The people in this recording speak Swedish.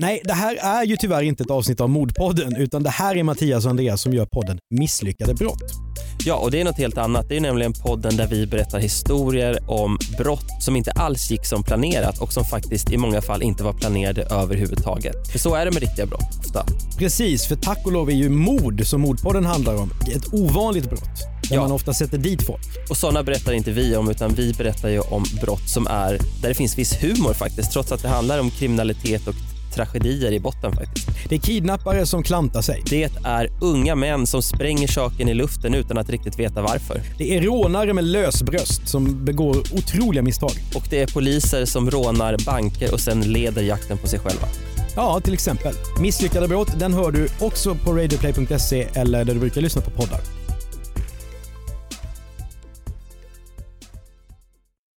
Nej, det här är ju tyvärr inte ett avsnitt av Mordpodden, utan det här är Mattias och Andreas som gör podden Misslyckade brott. Ja, och det är något helt annat. Det är nämligen podden där vi berättar historier om brott som inte alls gick som planerat och som faktiskt i många fall inte var planerade överhuvudtaget. För så är det med riktiga brott ofta. Precis, för tack och lov är ju mord, som Mordpodden handlar om, ett ovanligt brott. Där Ja. man ofta sätter dit folk. Och sådana berättar inte vi om, utan vi berättar ju om brott som är där det finns viss humor faktiskt, trots att det handlar om kriminalitet och tragedier i botten faktiskt. Det är kidnappare som klantar sig. Det är unga män som spränger saken i luften utan att riktigt veta varför. Det är rånare med lösbröst som begår otroliga misstag. Och det är poliser som rånar banker och sen leder jakten på sig själva. Ja, till exempel. Misslyckade brott, den hör du också på radioplay.se eller där du brukar lyssna på poddar.